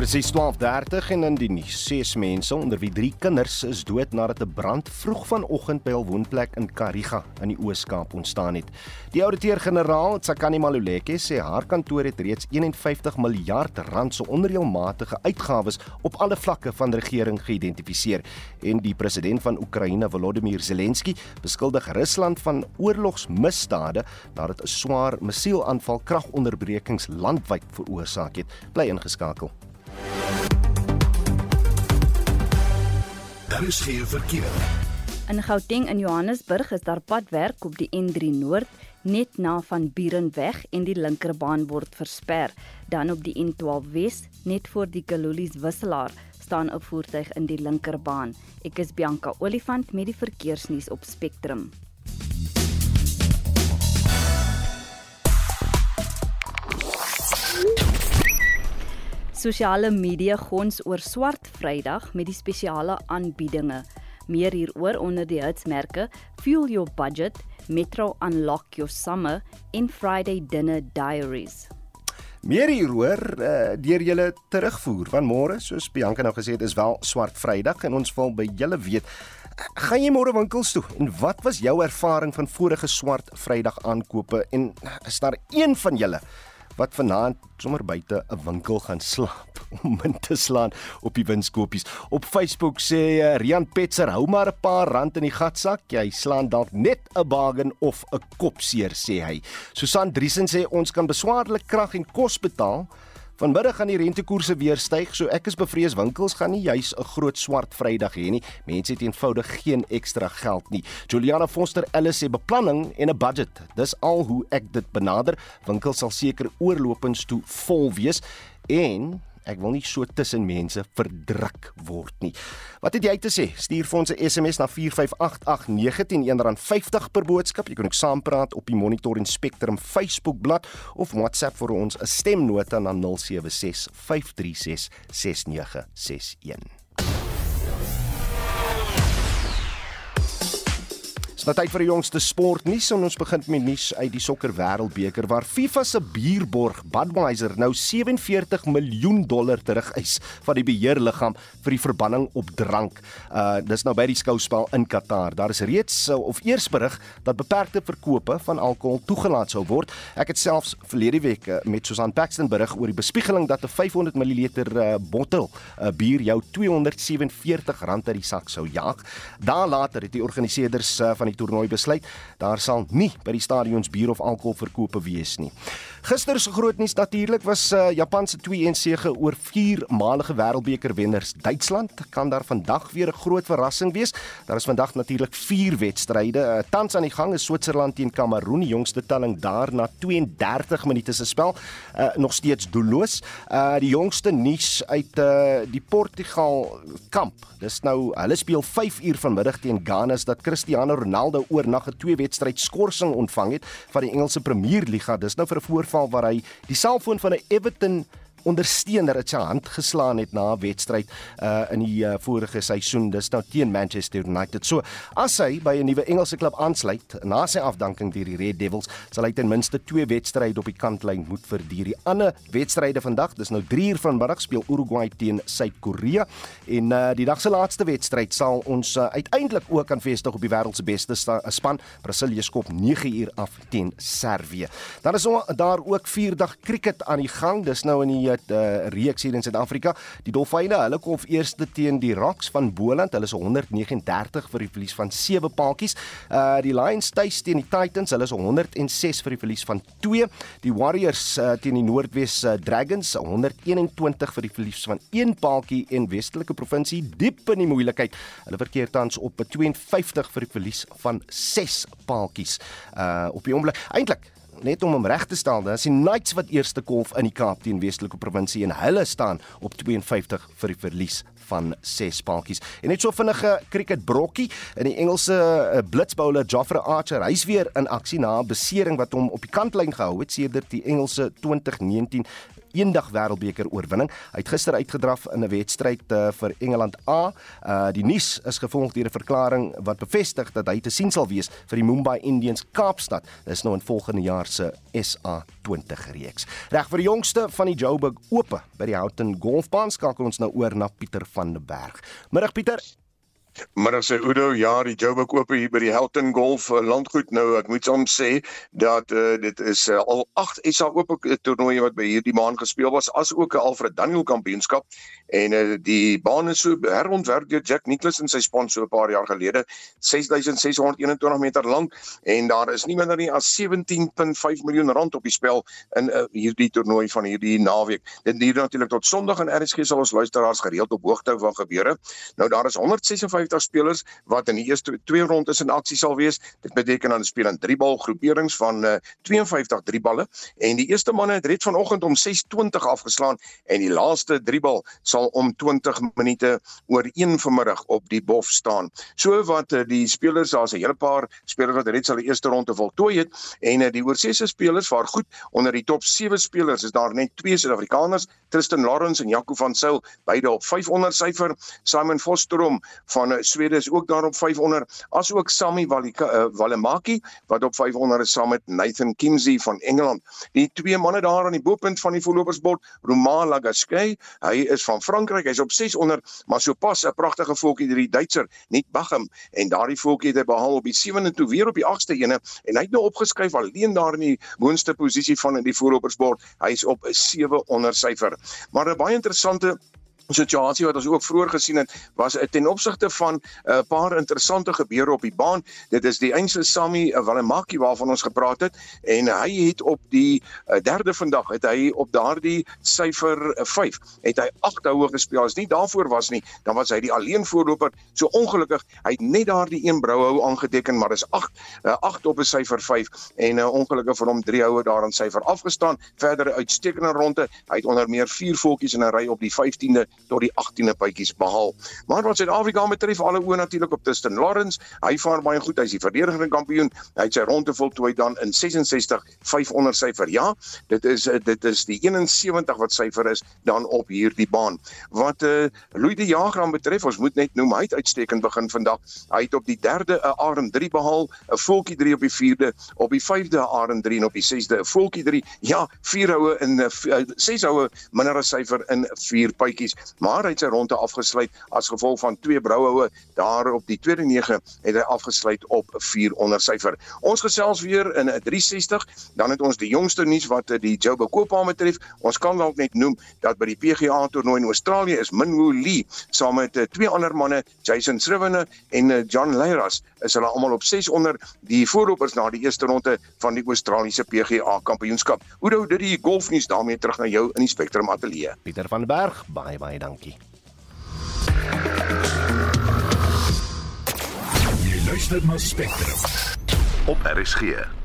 presies 12:30 en in die nuus ses mense onder wie 3 kinders is dood nadat 'n brand vroeg vanoggend by hul woonplek in Kariga in die Oos-Kaap ontstaan het. Die ouditeur-generaal, Tsakani Maluleke, sê haar kantoor het reeds 51 miljard rand se onreëlmatige uitgawes op alle vlakke van regering geïdentifiseer en die president van Oekraïne, Volodymyr Zelensky, beskuldig Rusland van oorlogsmisdade nadat 'n swaar missielaanval kragonderbrekings landwyd veroorsaak het. Bly ingeskakel.
Daar is geen verkeer.
In Gauteng in Johannesburg is daar padwerk op die N3 Noord net na van Burenweg en die linkerbaan word versper. Dan op die N12 Wes net voor die Kalulies wisselaar staan 'n voertuig in die linkerbaan. Ek is Bianca Olifant met die verkeersnuus op Spectrum. Sosiale media gons oor Swart Vrydag met die spesiale aanbiedinge. Meer hieroor onder die hitsmerke Fuel Your Budget, Metro Unlock Your Summer en Friday Dinner Diaries.
Meer hieroor uh, deur julle terugvoer van môre, soos Bianca nou gesê het, is wel Swart Vrydag en ons wil by julle weet Gaan jy môre winkels toe en wat was jou ervaring van vorige swart Vrydag aankope en is daar een van julle wat vanaand sommer buite 'n winkel gaan slaap om min te slaan op die winskoopies. Op Facebook sê uh, Rian Petzer, hou maar 'n paar rand in die gatsak, jy slaan dalk net 'n bargain of 'n kop seer sê hy. Susan Driesen sê ons kan beswaarlik krag en kos betaal Vanmiddag gaan die rentekoerse weer styg, so ek is bevrees winkels gaan nie juis 'n groot swart Vrydag hê nie. Mense het eenvoudig geen ekstra geld nie. Juliana Foster Ellis sê beplanning en 'n budget. Dis al hoe ek dit benader. Winkels sal seker oorlopends toe vol wees en Ek wil nie so tussen mense verdruk word nie. Wat het jy te sê? Stuur vir ons 'n SMS na 4588919 R50 per boodskap. Jy kan ook saampraat op die Monitor en Spectrum Facebookblad of WhatsApp vir ons 'n stemnota na 0765366961. Dis nou tyd vir die jongste sportnuus en ons begin met nuus uit die sokker wêreldbeker waar FIFA se bierborg Budweiser nou 47 miljoen dollar terugeis van die beheerliggaam vir die verbanning op drank. Uh dis nou by die skouspel in Qatar. Daar is reeds uh, of eers berig dat beperkte verkope van alkohol toegelaat sou word. Ek het selfs verlede week uh, met Susan Paxton berig oor die bespiegeling dat 'n 500 ml uh, bottel uh, bier jou 247 rand uit die sak sou jaag. Daar later het die organiseerders uh, van die toernooi besluit daar sal nie by die stadions bier of alkohol verkope wees nie. Gister se groot nuus natuurlik was uh, Japan se 2-1 sege oor viermalige wêreldbeker wenners Duitsland. Kan daar vandag weer 'n groot verrassing wees? Daar is vandag natuurlik 4 wedstryde. Uh, tans aan die gang is Switserland teen Kamerun, die jongste telling daar na 32 minute se spel. Uh, nog steeds doelloos. Uh, die jongste nuus uit uh, die Portugal kamp. Dis nou hulle speel 5 uur vanmiddag teen Ghana dat Cristiano Ronaldo oornag 'n twee wedstryd skorsing ontvang het van die Engelse Premier Liga. Dis nou vir 'n voorval waar hy die selfoon van 'n Everton ondersteuner het sy hand geslaan het na 'n wedstryd uh in die uh, vorige seisoen dis nou teen Manchester United. So as hy by 'n nuwe Engelse klub aansluit na sy afdanking deur die Red Devils, sal hy ten minste twee wedstryde op die kantlyn moet verduur. Die ander wedstryde vandag, dis nou 3 uur vanmiddag speel Uruguay teen Suid-Korea en uh die dag se laaste wedstryd sal ons uh, uiteindelik ook aan vestig op die wêreld se beste span. Brasilië skop 9 uur af teen Servië. Dan is daar ook 4 dag cricket aan die gang. Dis nou in die 'n uh, reeks hier in Suid-Afrika. Die Dolfyne, hulle kom eerste teen die Rocks van Boland. Hulle is 139 vir die verlies van 7 paadjies. Uh die Lions tuis teen die Titans, hulle is 106 vir die verlies van 2. Die Warriors uh, teen die Noordwes uh, Dragons 121 vir die verlies van 1 paadjie en Westelike provinsie diep in die moeilikheid. Hulle verkeer tans op 52 vir die verlies van 6 paadjies. Uh op die oomblik eintlik net om hom reg te stel, dan is die Knights wat eerste kolf in die Kaap teen Westelike provinsie en hulle staan op 52 vir die verlies van 6 paaltjies. En net so vinnige cricket brokkie in die Engelse uh, blitsbouler Jofre Archer, hy's weer in aksie na 'n besering wat hom op die kantlyn gehou het sedert die Engelse 2019 eendag wêreldbeker oorwinning. Hy het gister uitgedraf in 'n wedstryd uh, vir Engeland A. Uh die nuus is gevolg deur 'n verklaring wat bevestig dat hy te sien sal wees vir die Mumbai Indians Kaapstad. Dis nou in volgende jaar se SA20 reeks. Reg vir die jongste van die Joburg Ope by die Houghton Golfbaan skakel ons nou oor na Pieter van der Berg. Middag Pieter.
Middag sê Udo, ja, die Joburg oop hier by die Helton Golf uh, landgoed nou. Ek moet soms sê dat uh, dit is uh, al 8 SA oop toernooie wat by hierdie maand gespeel was, as ook 'n Alfred Daniel kampioenskap en uh, die baan is so herontwerp deur Jack Nicholson sy span so 'n paar jaar gelede, 6621 meter lank en daar is nie minder nie as 17.5 miljoen rand op die spel in uh, hierdie toernooi van hierdie naweek. Dit duur natuurlik tot Sondag en RSG sal ons luisteraars gereeld op hoogte hou van gebeure. Nou daar is 156 52 spelers wat in die eerste twee rondes in aksie sal wees. Dit beteken dan speel in drie bal groeperings van uh, 52 drie balle en die eerste manne het red vanoggend om 6:20 afgeslaan en die laaste drie bal sal om 20 minute oor 1 vanmiddag op die bof staan. So wat uh, die spelers daar's 'n hele paar spelers wat red sal die eerste ronde voltooi het en uh, die oorseese spelers vaar goed onder die top 7 spelers is daar net twee Suid-Afrikaners, Tristan Lawrence en Jaco van Sail, beide op 500 syfer, Simon Fosterom van van Swede is ook daar op 500 asook Sami Walemaki uh, wat op 500 is saam met Nathan Kimsey van Engeland. Die twee manne daar aan die bopunt van die voorlopersbord, Romain Lagaskay, hy is van Frankryk, hy's op 600, maar sopas 'n pragtige voetjie deur die Duitser, Nick Bacham en daardie voetjie het hy behaal op die 7de toe weer op die 8ste ene en hy het nou opgeskryf alleen daar in die boonste posisie van in die voorlopersbord. Hy's op 'n 700 syfer. Maar 'n baie interessante situasie wat ons ook vroeër gesien het was ten opsigte van 'n uh, paar interessante gebeure op die baan. Dit is die Einse Sammy uh, Walemaki waarvan ons gepraat het en hy het op die uh, derde vandag het hy op daardie syfer 5 uh, het hy 8 houe gespeel. As nie daarvoor was nie, dan was hy die alleen voorloper. So ongelukkig, hy het net daardie een brouhou aangeteken, maar is 8 uh, 8 op 'n syfer 5 en uh, ongelukkig vir hom 3 houe daar aan syfer afgestaan. Verder uitstekende ronde. Hy het onder meer 4 voetjies in 'n ry op die 15de tot die 18de bytjies behaal. Maar wat Suid-Afrika betref, alle oë natuurlik op Tristan Lawrence. Hy vaar baie goed. Hy is die verdedigende kampioen. Hy het sy ronde voltooi dan in 66 500 syfer. Ja, dit is dit is die 71 wat syfer is dan op hierdie baan. Wat eh uh, Louis de Jager betref, ons moet net noem hy het uitstekend begin vandag. Hy het op die 3de 'n Arend 3 behaal, 'n Volkie 3 op die 4de, op die 5de 'n Arend 3 en op die 6de 'n Volkie 3. Ja, 4 houe in 'n 6 houe minder as syfer in 4 bytjies maar hy het sy ronde afgesluit as gevolg van twee brouhoue daar op die tweede 9 het hy afgesluit op 4 onder syfer. Ons gesels weer in 'n 360, dan het ons die jongste nuus wat die Joburg Koopbaan betref. Ons kan dalk net noem dat by die PGA toernooi in Australië is Minwoo Lee saam met uh, twee ander manne, Jason Sriwene en uh, John Leiras, is hulle almal op 6 onder die voorlopers na die eerste ronde van die Australiese PGA Kampioenskap. Oudo, dit die golfnuus daarmee terug na jou in die Spectrum Ateljee.
Pieter van Berg, baie baie dankie.
Jy luister na Spectrum op RSG.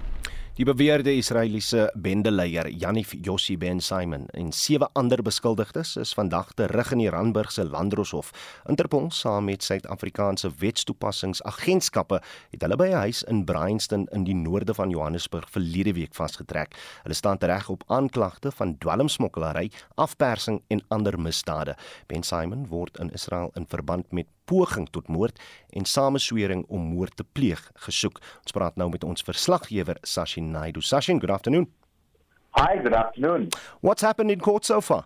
Die beweerde Israeliese bendeleier Yanif Yossi Ben Simon en sewe ander beskuldigdes is vandag terug in die Randburgse Landroshof. Interpol saam met Suid-Afrikaanse wetstoepassingsagentskappe het hulle by 'n huis in Bryanston in die noorde van Johannesburg verlede week vasgetrek. Hulle staan tereg op aanklagte van dwelmsmokkelary, afpersing en ander misdade. Ben Simon word in Israel in verband met poging tot moord en sameswering om moord te pleeg gesoek. Ons praat nou met ons verslaggewer Sashin Naidu. Sashin, good afternoon.
Hi, good afternoon.
What's happened in court so far?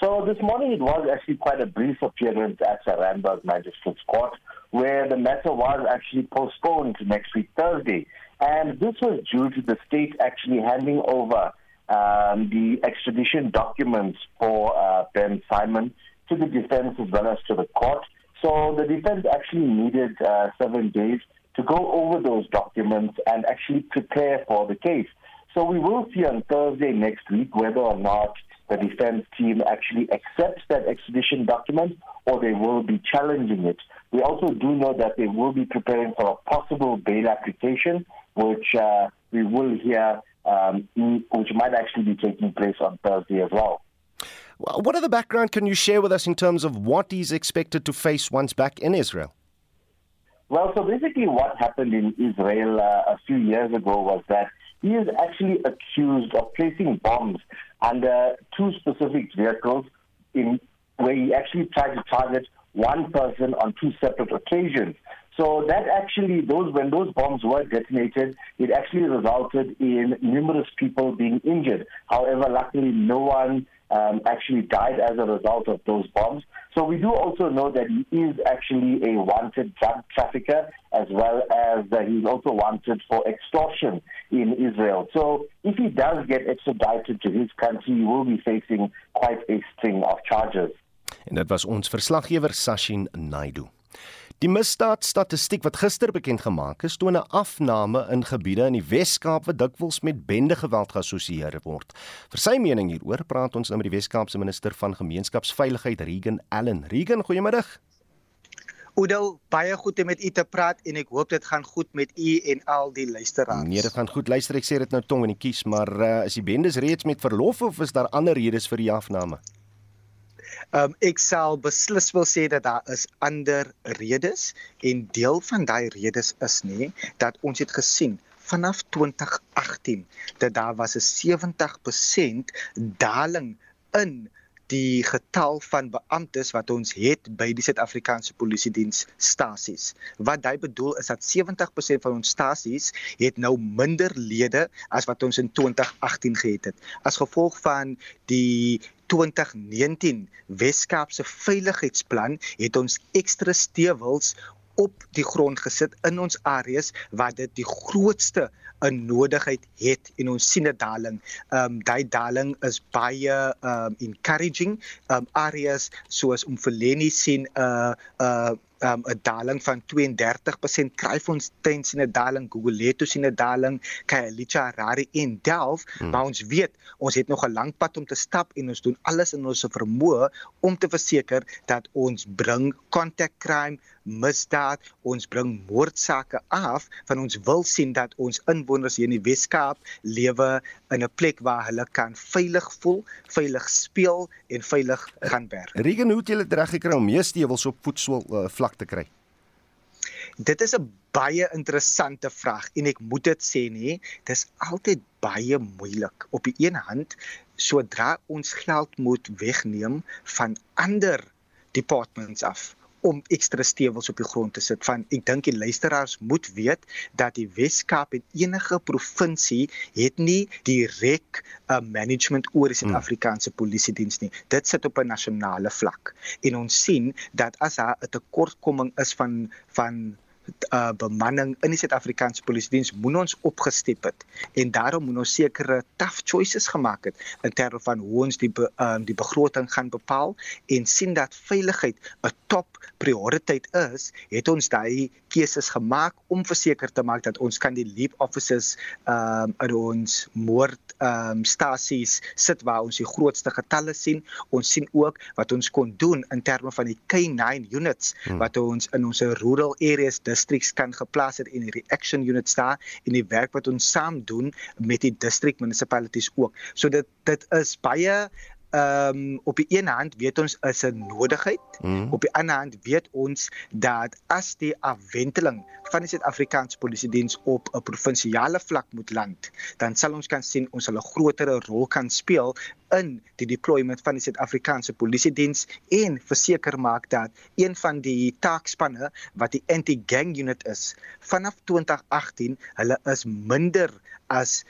So this morning it was actually quite a brief appearance at Randburg Magistrates Court where the matter was actually postponed to next week Thursday. And this was due to the state actually handing over um, the extradition documents for uh, Ben Simon to the defense as well as to the court. So the defense actually needed uh, seven days to go over those documents and actually prepare for the case. So we will see on Thursday next week whether or not the defense team actually accepts that extradition document or they will be challenging it. We also do know that they will be preparing for a possible bail application, which uh, we will hear, um, which might actually be taking place on Thursday as well.
What other background can you share with us in terms of what he's expected to face once back in Israel?
Well, so basically, what happened in Israel uh, a few years ago was that he is actually accused of placing bombs under two specific vehicles in where he actually tried to target one person on two separate occasions. So that actually, those when those bombs were detonated, it actually resulted in numerous people being injured. However, luckily, no one um, actually died as a result of those bombs. So we do also know that he is actually a wanted drug trafficker, as well as uh, he's also wanted for extortion in Israel. So if he does get extradited to his country, he will be facing quite a string of charges.
En dit was ons verslaggewer Sashin Naidu. Die misdaadstatistiek wat gister bekend gemaak is, toon 'n afname in gebiede in die Wes-Kaap wat dikwels met bendegeweld geassosieer word. Vir sy mening hieroor praat ons nou met die Wes-Kaapse minister van Gemeenskapsveiligheid, Regan Allen. Regan, goeiemôre.
Oudo, baie goed om met u te praat en ek hoop dit gaan goed met u en al die luisteraars.
Nee, dit gaan goed. Luister, ek sê dit nou tong in die kies, maar uh, is die bendes reeds met verlof of is daar ander redes vir die afname?
Um ek sal beslis wil sê dat daar is ander redes en deel van daai redes is nê dat ons het gesien vanaf 2018 dat daar was 'n 70% daling in die getal van beamptes wat ons het by die Suid-Afrikaanse Polisie Diens stasies. Wat dit bedoel is dat 70% van ons stasies het nou minder lede as wat ons in 2018 gehad het. As gevolg van die 2019 Weskaapse veiligheidsplan het ons ekstra stewels op die grond gesit in ons areas waar dit die grootste 'n nodigheid het en ons sien 'n daling. Ehm um, daai daling is baie ehm um, encouraging. Ehm um, areas soos om Verleni sien 'n uh, 'n uh, um, 'n daling van 32% Kryfontein sien 'n daling, Guguletho sien 'n daling, Khayelitsha Harare en Delf, hmm. maar ons weet ons het nog 'n lang pad om te stap en ons doen alles in ons vermoë om te verseker dat ons bring contact crime misdaad ons bring moordsake af van ons wil sien dat ons inwoners hier in die Weskaap lewe in 'n plek waar hulle kan veilig voel, veilig speel en veilig gaan werk.
Regen hoe het julle reg gekry om meestewels op voetswol uh, vlak te kry?
Dit is 'n baie interessante vraag en ek moet dit sê nê, dis altyd baie moeilik. Op die een hand, sodra ons geld moet wegneem van ander departments af om ekstra stewels op die grond te sit van ek dink die luisteraars moet weet dat die Wes-Kaap en enige provinsie het nie direk 'n uh, management oor die hmm. Suid-Afrikaanse polisie diens nie dit sit op 'n nasionale vlak en ons sien dat as daar 'n tekortkoming is van van uh, bemanning in die Suid-Afrikaanse Polisie Diens moet ons opgestep het en daarom moet ons sekere tough choices gemaak het in terme van hoe ons die be, um, die begroting gaan bepaal en sien dat veiligheid 'n top prioriteit is, het ons daai keuses gemaak om verseker te maak dat ons kan die leap officers um in ons moord um stasies sit waar ons die grootste getalle sien. Ons sien ook wat ons kon doen in terme van die K9 units hmm. wat ons in ons rural areas districts kan geplaas het en die reaction units daar en die werk wat ons saam doen met die district municipalities ook. So dit dit is baie ehm um, op die een hand weet ons is 'n nodigheid. Mm. Op die ander hand weet ons dat as die afwenteling van die Suid-Afrikaanse Polisie Diens op 'n provinsiale vlak moet land, dan sal ons kan sien ons sal 'n groter rol kan speel in die deployment van die Suid-Afrikaanse Polisie Diens en verseker maak dat een van die taakspanne wat die anti-gang unit is, vanaf 2018 hulle is minder as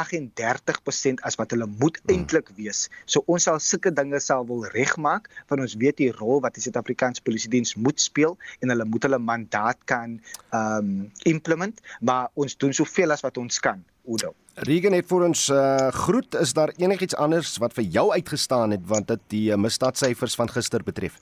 38% as wat hulle moet hmm. eintlik wees. So ons sal sulke dinge sal wil regmaak want ons weet die rol wat die Suid-Afrikaanse Polisie Diens moet speel en hulle moet hulle mandaat kan um implement, maar ons doen soveel as wat ons kan. Oudo.
Regan het vir ons uh, groet. Is daar enigiets anders wat vir jou uitgestaan het want dit die uh, misdaadsyfers van gister betref?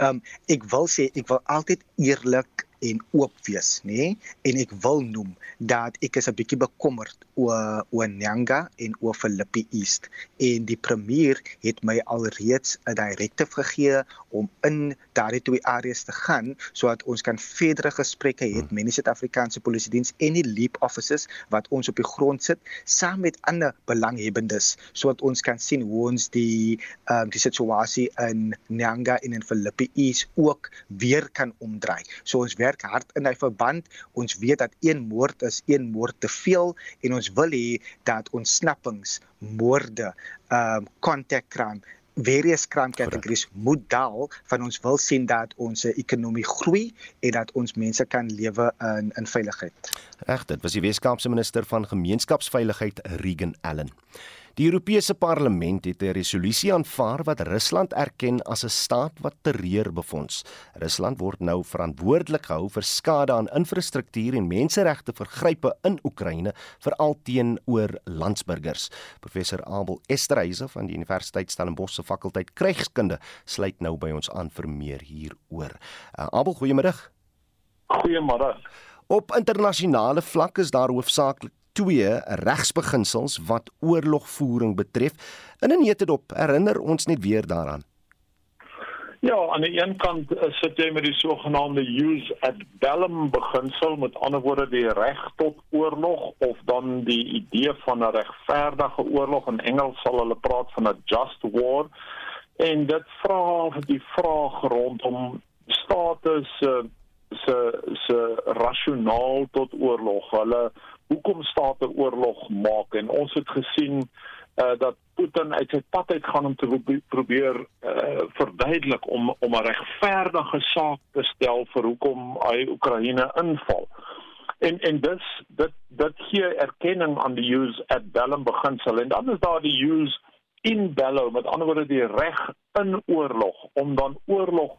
Um ek wil sê ek wil altyd eerlik en oop wees, nê? Nee? En ek wil noem dat ek is 'n bietjie bekommerd oor oor Nyanga en oor Philippi East. En die premier het my alreeds 'n direktief gegee om in daardie twee areas te gaan sodat ons kan verdere gesprekke hê met die Suid-Afrikaanse Polisie Diens en die leap officers wat ons op die grond sit saam met ander belanghebbendes sodat ons kan sien hoe ons die ehm um, die situasie in Nyanga en in Philippi East ook weer kan omdraai. So ons werk hard in hy verband. Ons weet dat een moord is een moord te veel en ons wil hê dat ontsnappings, moorde, ehm um, contact crime various crime categories moet daal van ons wil sien dat ons ekonomie groei en dat ons mense kan lewe in in veiligheid.
Reg, dit was die Weskaapse minister van gemeenskapsveiligheid Regan Allen. Die Europese Parlement het 'n resolusie aanvaar wat Rusland erken as 'n staat wat terreur befonds. Rusland word nou verantwoordelik gehou vir skade aan infrastruktuur en menseregte vergrype in Oekraïne, veral teenoor landsburgers. Professor Abel Esterhuise van die Universiteit Stellenbosch se fakulteit Krygskunde sluit nou by ons aan vir meer hieroor. Uh, Abel, goeiemôre.
Goeiemôre.
Op internasionale vlak is daar hoofsaaklik twee regsbeginsels wat oorlogvoering betref. In 'n netedop herinner ons net weer daaraan.
Ja, aan die een kant sit jy met die sogenaamde use at bellum beginsel, met ander woorde die reg tot oorlog of dan die idee van 'n regverdige oorlog in Engels sal hulle praat van 'n just war. En dit vra vir die vraag rondom state se se se rasionaal tot oorlog. Hulle hoekom state oorlog maak en ons het gesien uh, dat Putin uit sy pad uit gaan om te probeer uh, verduidelik om om 'n regverdige saak te stel vir hoekom hy Oekraïne inval. En en dis dit dit gee erkenning aan die use at bellum beginsel en dan is daar die use in bello met ander woorde die reg in oorlog om dan oorlog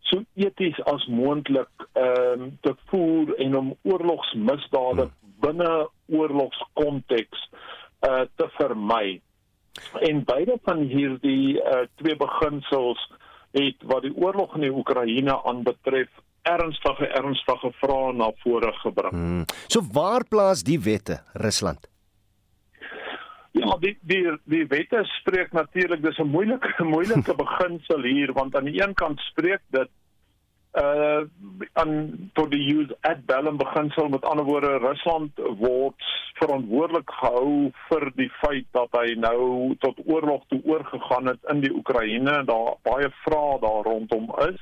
so eties as moontlik ehm um, te voer en om oorlogsmisdade binne oorlogskonteks uh te vermy. En beide van hierdie uh twee beginsels het wat die oorlog in die Oekraïne aanbetref ernstige ernstige vrae na vore gebring. Hmm.
So waar plaas die wette Rusland?
Ja, die die die wette spreek natuurlik dis 'n moeilike moeilike beginsel hier want aan die een kant spreek dit uh aan tot die use at bellum beginsel met ander woorde Rusland word verantwoordelik gehou vir die feit dat hy nou tot oorlog toe oorgegaan het in die Oekraïne daar baie vrae daar rondom is.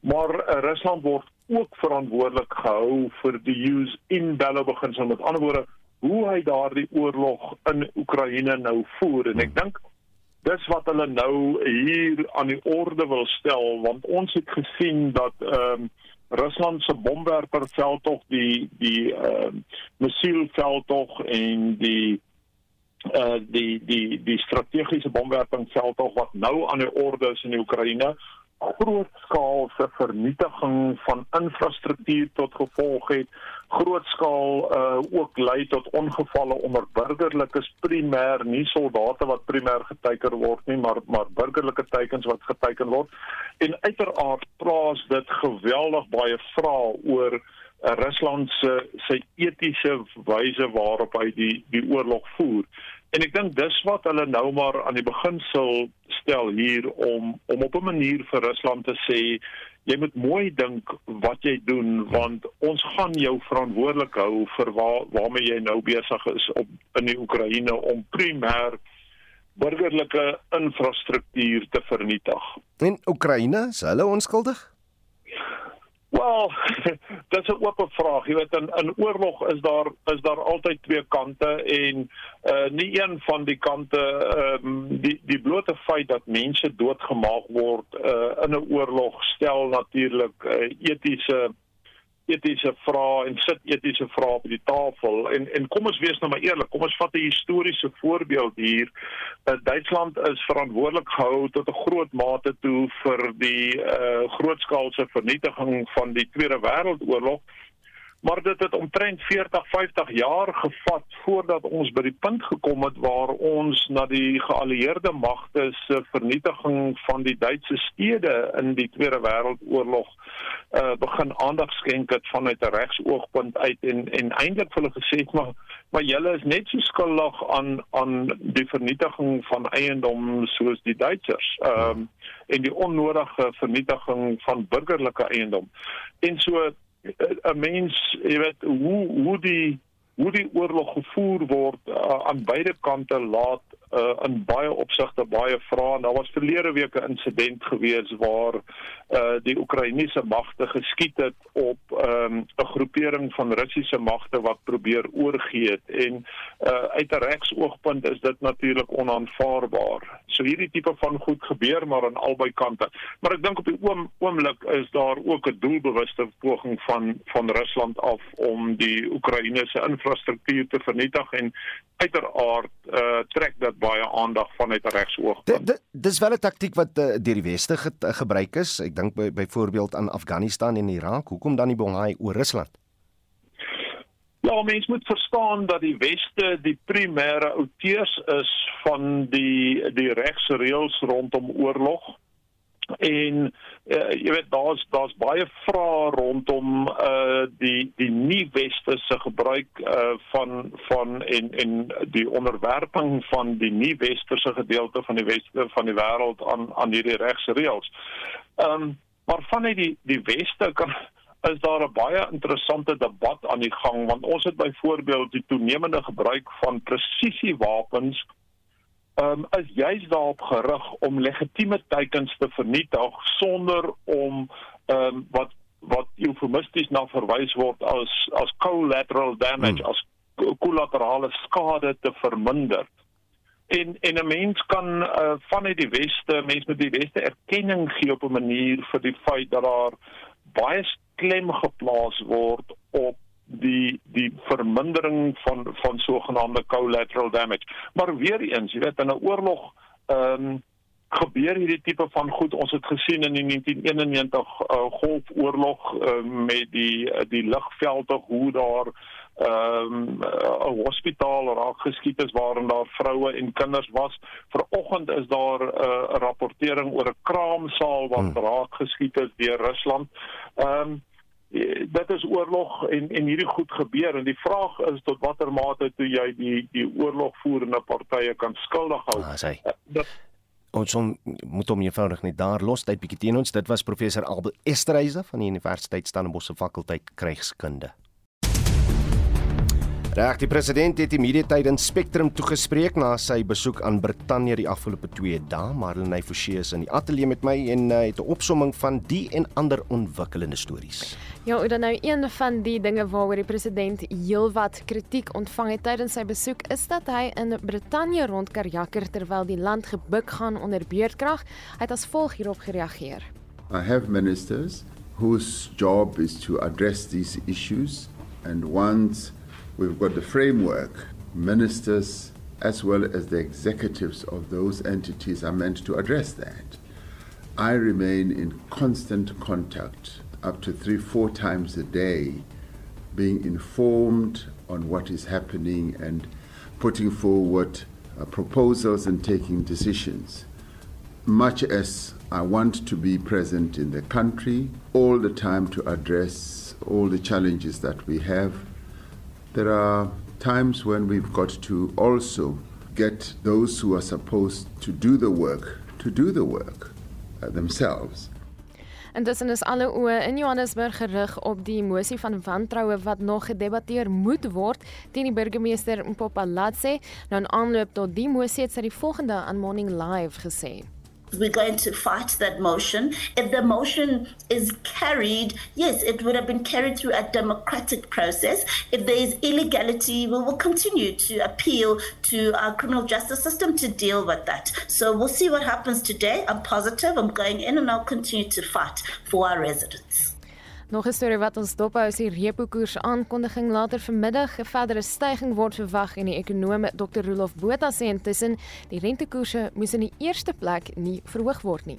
Maar uh, Rusland word ook verantwoordelik gehou vir die use in bellum beginsel. Met ander woorde hoe hy daardie oorlog in Oekraïne nou voer. En ek dink dis wat hulle nou hier aan die orde wil stel want ons het gesien dat ehm um, Rusland se bomwerperveldtog die die ehm uh, missielveldtog en die uh die die die strategiese bomwerpingsveldtog wat nou aan die orde is in die Oekraïne grootskaalse vernietiging van infrastruktuur tot gevolg het. Grootskaal uh ook lei tot ongevalle onder burgerlikes primêr nie soldate wat primêr geteken word nie maar maar burgerlike teikens wat geteken word. En uiteraard plaas dit geweldig baie vrae oor uh, Rusland se sy etiese wyse waarop hy die die oorlog voer En ek dink dis wat hulle nou maar aan die begin sal stel hier om om op 'n manier vir Rusland te sê jy moet mooi dink wat jy doen want ons gaan jou verantwoordelik hou vir waar waarmee jy nou besig is op in die Oekraïne om primêr burgerlike infrastruktuur te vernietig.
En Oekraïne, is hulle onskuldig?
Wel, dit is 'n oop vraag. Jy weet in in oorlog is daar is daar altyd twee kante en uh nie een van die kante ehm um, die die blote feit dat mense doodgemaak word uh in 'n oorlog stel natuurlik uh, etiese uh etiese vrae en sit etiese vrae op die tafel. En en kom ons wees nou maar eerlik kom ons vat 'n historiese voorbeeld hier. Uh, Duitsland is verantwoordelik gehou tot 'n groot mate toe vir die uh, grootskaalse vernietiging van die Tweede Wêreldoorlog maar dit het omtrent 40 50 jaar gevat voordat ons by die punt gekom het waar ons na die geallieerde magte se vernietiging van die Duitse stede in die Tweede Wêreldoorlog uh, begin aandag skenk het vanuit 'n regsoogpunt uit en en eintlik hulle gesê het maar maar julle is net so skuldig aan aan die vernietiging van eiendom soos die Duitsers ehm um, en die onnodige vernietiging van burgerlike eiendom. En so 'n mens, jy weet, hoe hoe die hoe die oorlog gevoer word uh, aan beide kante laat uh, in baie opsigte baie vrae. Daar was verlede week 'n insident gewees waar uh, die Oekraïense magte geskiet het op ehm, 'n um, groepering van Russiese magte wat probeer oorgee het en uh, uit 'n regsoogpunt is dit natuurlik onaanvaarbaar. So hierdie tipe van goed gebeur maar aan albei kante. Maar ek dink op die oom, oomblik is daar ook 'n doelbewuste poging van van Rusland af om die Oekraïense infrastruktuur te vernietig en uiteraard uh, trek dat baie aandag vanuit 'n regsoogpunt.
Dis wel 'n taktik wat uh, deur die weste ge gebruik is. Ek dink by, byvoorbeeld aan Afghanistan en Irak. Hoekom dan nie Bongai oor Rusland?
Ja, mens moet verstaan dat die weste die primêre outeurs is van die die regsreëls rondom oorlog en uh, jy weet daar's daar's baie vrae rondom uh die die nie westerse gebruik uh van van en en die onderwerping van die nie westerse gedeelte van die weste van die wêreld aan aan hierdie regsreëls. Ehm um, maar vanuit die die weste kan is daar 'n baie interessante debat aan die gang want ons het byvoorbeeld die toenemende gebruik van presisiewapens um, is juis daarop gerig om legitieme teikens te vernietig sonder om um, wat wat eufemisties na verwys word as as collateral damage hmm. as kollaterale skade te verminder. En en 'n mens kan uh, vanuit die weste, mens met die weste erkenning gee op 'n manier vir die feit dat daar baie klem geplaas word op die die vermindering van van sogenaamde collateral damage. Maar weer eens, jy weet in 'n oorlog ehm um, gebeur hierdie tipe van goed. Ons het gesien in die 1991 uh, Golfoorlog uh, met die uh, die lugvelde hoe daar ehm um, 'n hospitaal raak geskiet is waarin daar vroue en kinders was. Vanoggend is daar 'n uh, rapportering oor 'n kraamsaal wat hmm. raak geskiet is deur Rusland. Ehm um, Eh, dit is oorlog en en hierdie goed gebeur en die vraag is tot watter mate toe jy die die oorlogvoerende partye kan skuldig hou.
Ah. Uh, dat, ons on, moet hom eenvoudig net daar los tyd bietjie teen ons. Dit was professor Albert Esterhuizen van die Universiteit Stellenbosch se fakulteit krygskunde. Reg, die president het immediateit in Spectrum toegespreek na sy besoek aan Brittanje die afgelope 2 dae. Marlene Forsie is in die ateljee met my en uh, het 'n opsomming van die en ander ontwikkelende stories.
Ja, dan nou een van die dinge waaroor die president heelwat kritiek ontvang het tydens sy besoek is dat hy in Brittanje rondkarjakker terwyl die land gebuk gaan onder beerdkrag. Hy het as volg hierop gereageer.
I have ministers whose job is to address these issues and once we've got the framework ministers as well as the executives of those entities are meant to address that. I remain in constant contact up to three, four times a day, being informed on what is happening and putting forward uh, proposals and taking decisions. Much as I want to be present in the country all the time to address all the challenges that we have, there are times when we've got to also get those who are supposed to do the work to do the work uh, themselves.
Intussen is alle oë in Johannesburg gerig op die mosie van wantroue wat nog gedebatteer moet word teen die burgemeester Mpopalatse. Nou in aanloop tot die mosie het sy die volgende aan Morning Live gesê.
We're going to fight that motion. If the motion is carried, yes, it would have been carried through a democratic process. If there is illegality, we will continue to appeal to our criminal justice system to deal with that. So we'll see what happens today. I'm positive. I'm going in and I'll continue to fight for our residents.
Nog 'n storie wat ons dophou is die repo koers aankondiging later vanmiddag. 'n Verdere stygings word verwag en die ekonom Dr. Rolof Botha sê intussen die rentekoerse moes in die eerste plek nie verhoog word nie.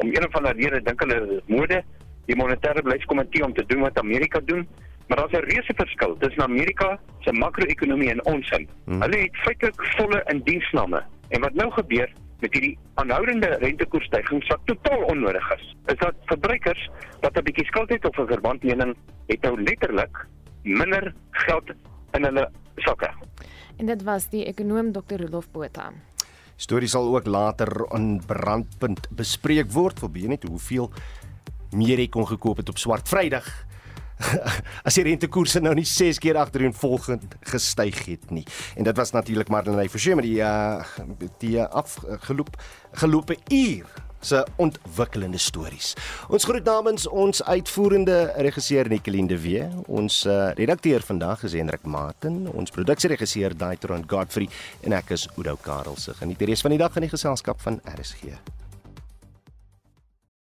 Om een van die redes dink hulle is mode, die monetêre beleidskomitee om te doen wat Amerika doen, maar daar's 'n reuse verskil tussen Amerika se makro-ekonomie en ons. Hmm. Hulle het feitelik volle indiensname. En wat nou gebeur, met hierdie aanhoudende rentekoersstygings wat totaal onnodig is. Is dat verbruikers wat 'n bietjie skuld het of 'n verbandlening het nou letterlik minder geld in hulle sakke.
En dit was die ekonom Dr. Rolof Botha.
Storie sal ook later aan brandpunt bespreek word. Jy net hoeveel meer jy kon gekoop het op swart Vrydag? as die rentekoerse nou nie 6 keer agtereenvolgend gestyg het nie. En dit was natuurlik Marlene Forsie met die uh, die afgeloop gelope uur se ontwikkelende stories. Ons groet namens ons uitvoerende regisseur Nicoline de Wee, ons uh, redakteur vandag is Hendrik Martin, ons produksieregisseur Daitron Godfrey en ek is Oudo Karelse. Geniet die res van die dag in die geselskap van RSG.